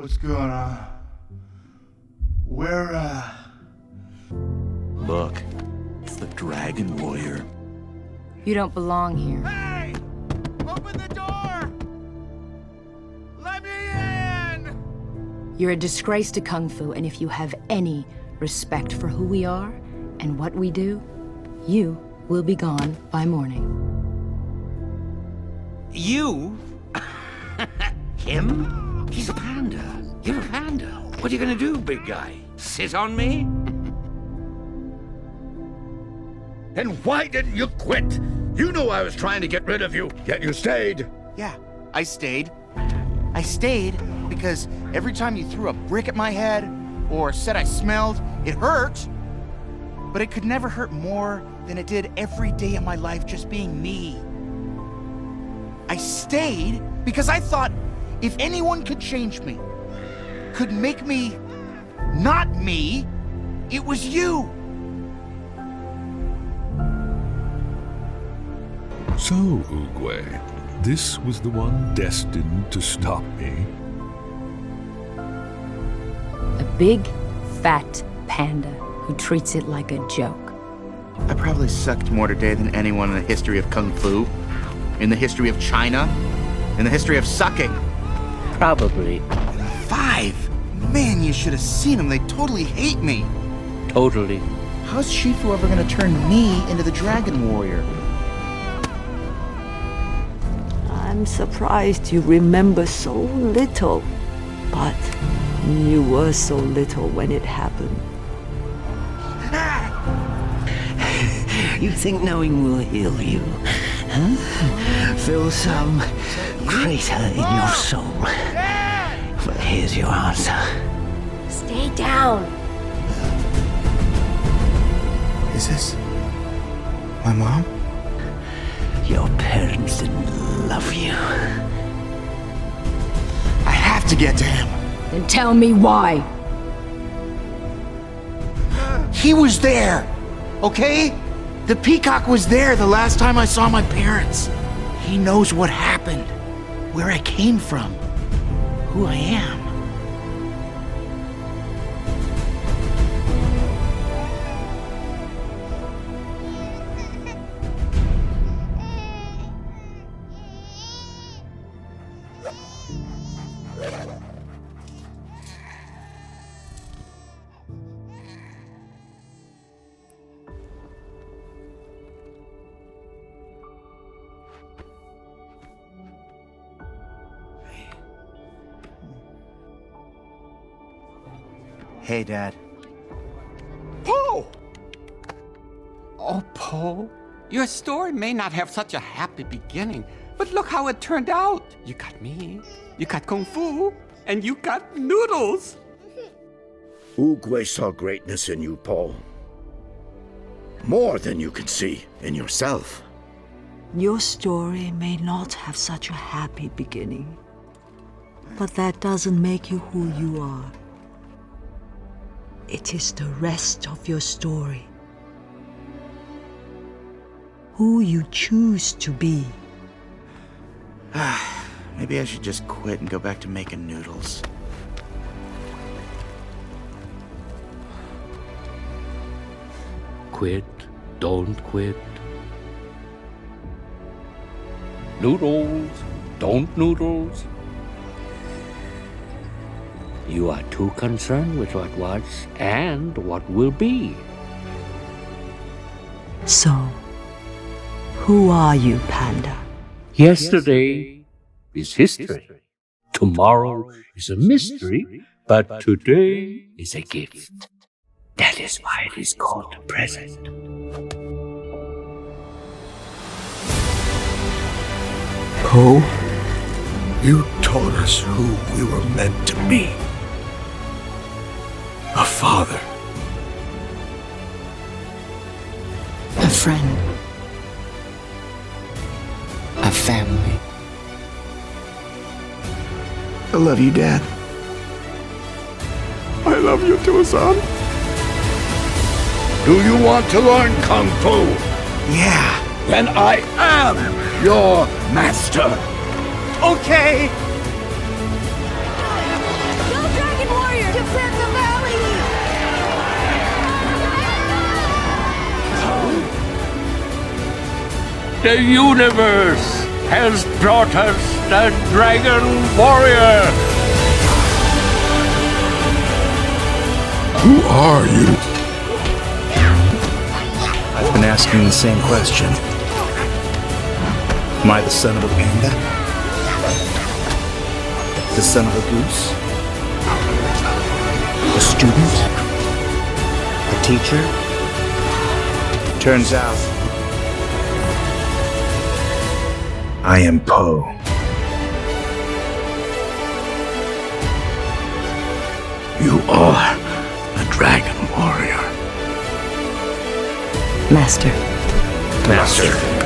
What's going on? Where, uh. Look, it's the Dragon Warrior. You don't belong here. Hey! Open the door! Let me in! You're a disgrace to Kung Fu, and if you have any respect for who we are and what we do, you will be gone by morning. You? Him? He's a panda. You're a panda. What are you gonna do, big guy? Sit on me? Then why didn't you quit? You knew I was trying to get rid of you, yet you stayed. Yeah, I stayed. I stayed because every time you threw a brick at my head or said I smelled, it hurt. But it could never hurt more than it did every day of my life just being me. I stayed because I thought if anyone could change me, could make me not me, it was you. So, Oogway, this was the one destined to stop me. A big, fat panda who treats it like a joke. I probably sucked more today than anyone in the history of Kung Fu, in the history of China, in the history of sucking. Probably. Five! Man, you should have seen them. They totally hate me. Totally. How's Shifu ever gonna turn me into the Dragon Warrior? I'm surprised you remember so little. But you were so little when it happened. You think knowing will heal you? Huh? Fill some crater in your soul. Well, here's your answer. Stay down. Is this my mom? Your parents didn't love you. I have to get to him. Then tell me why. He was there, okay? The peacock was there the last time I saw my parents. He knows what happened, where I came from, who I am. Hey, Dad. Po! Oh, Po, your story may not have such a happy beginning, but look how it turned out. You got me, you got Kung Fu, and you got noodles. Oogway saw greatness in you, Po. More than you can see in yourself. Your story may not have such a happy beginning, but that doesn't make you who you are. It is the rest of your story. Who you choose to be. Ah, maybe I should just quit and go back to making noodles. Quit, don't quit. Noodles, don't noodles. You are too concerned with what was and what will be. So, who are you, Panda? Yesterday is history. Tomorrow is a mystery, but today is a gift. That is why it is called the present. Po, you taught us who we were meant to be. A father, A friend. A family. I love you, Dad. I love you too, son. Do you want to learn Kung Fu? Yeah. Then I am your master. Okay. The universe has brought us the Dragon Warrior. Who are you? I've been asking the same question. Am I the son of a panda? The son of a goose? A student? A teacher? Turns out, I am Po. You are a Dragon Warrior. Master. Master.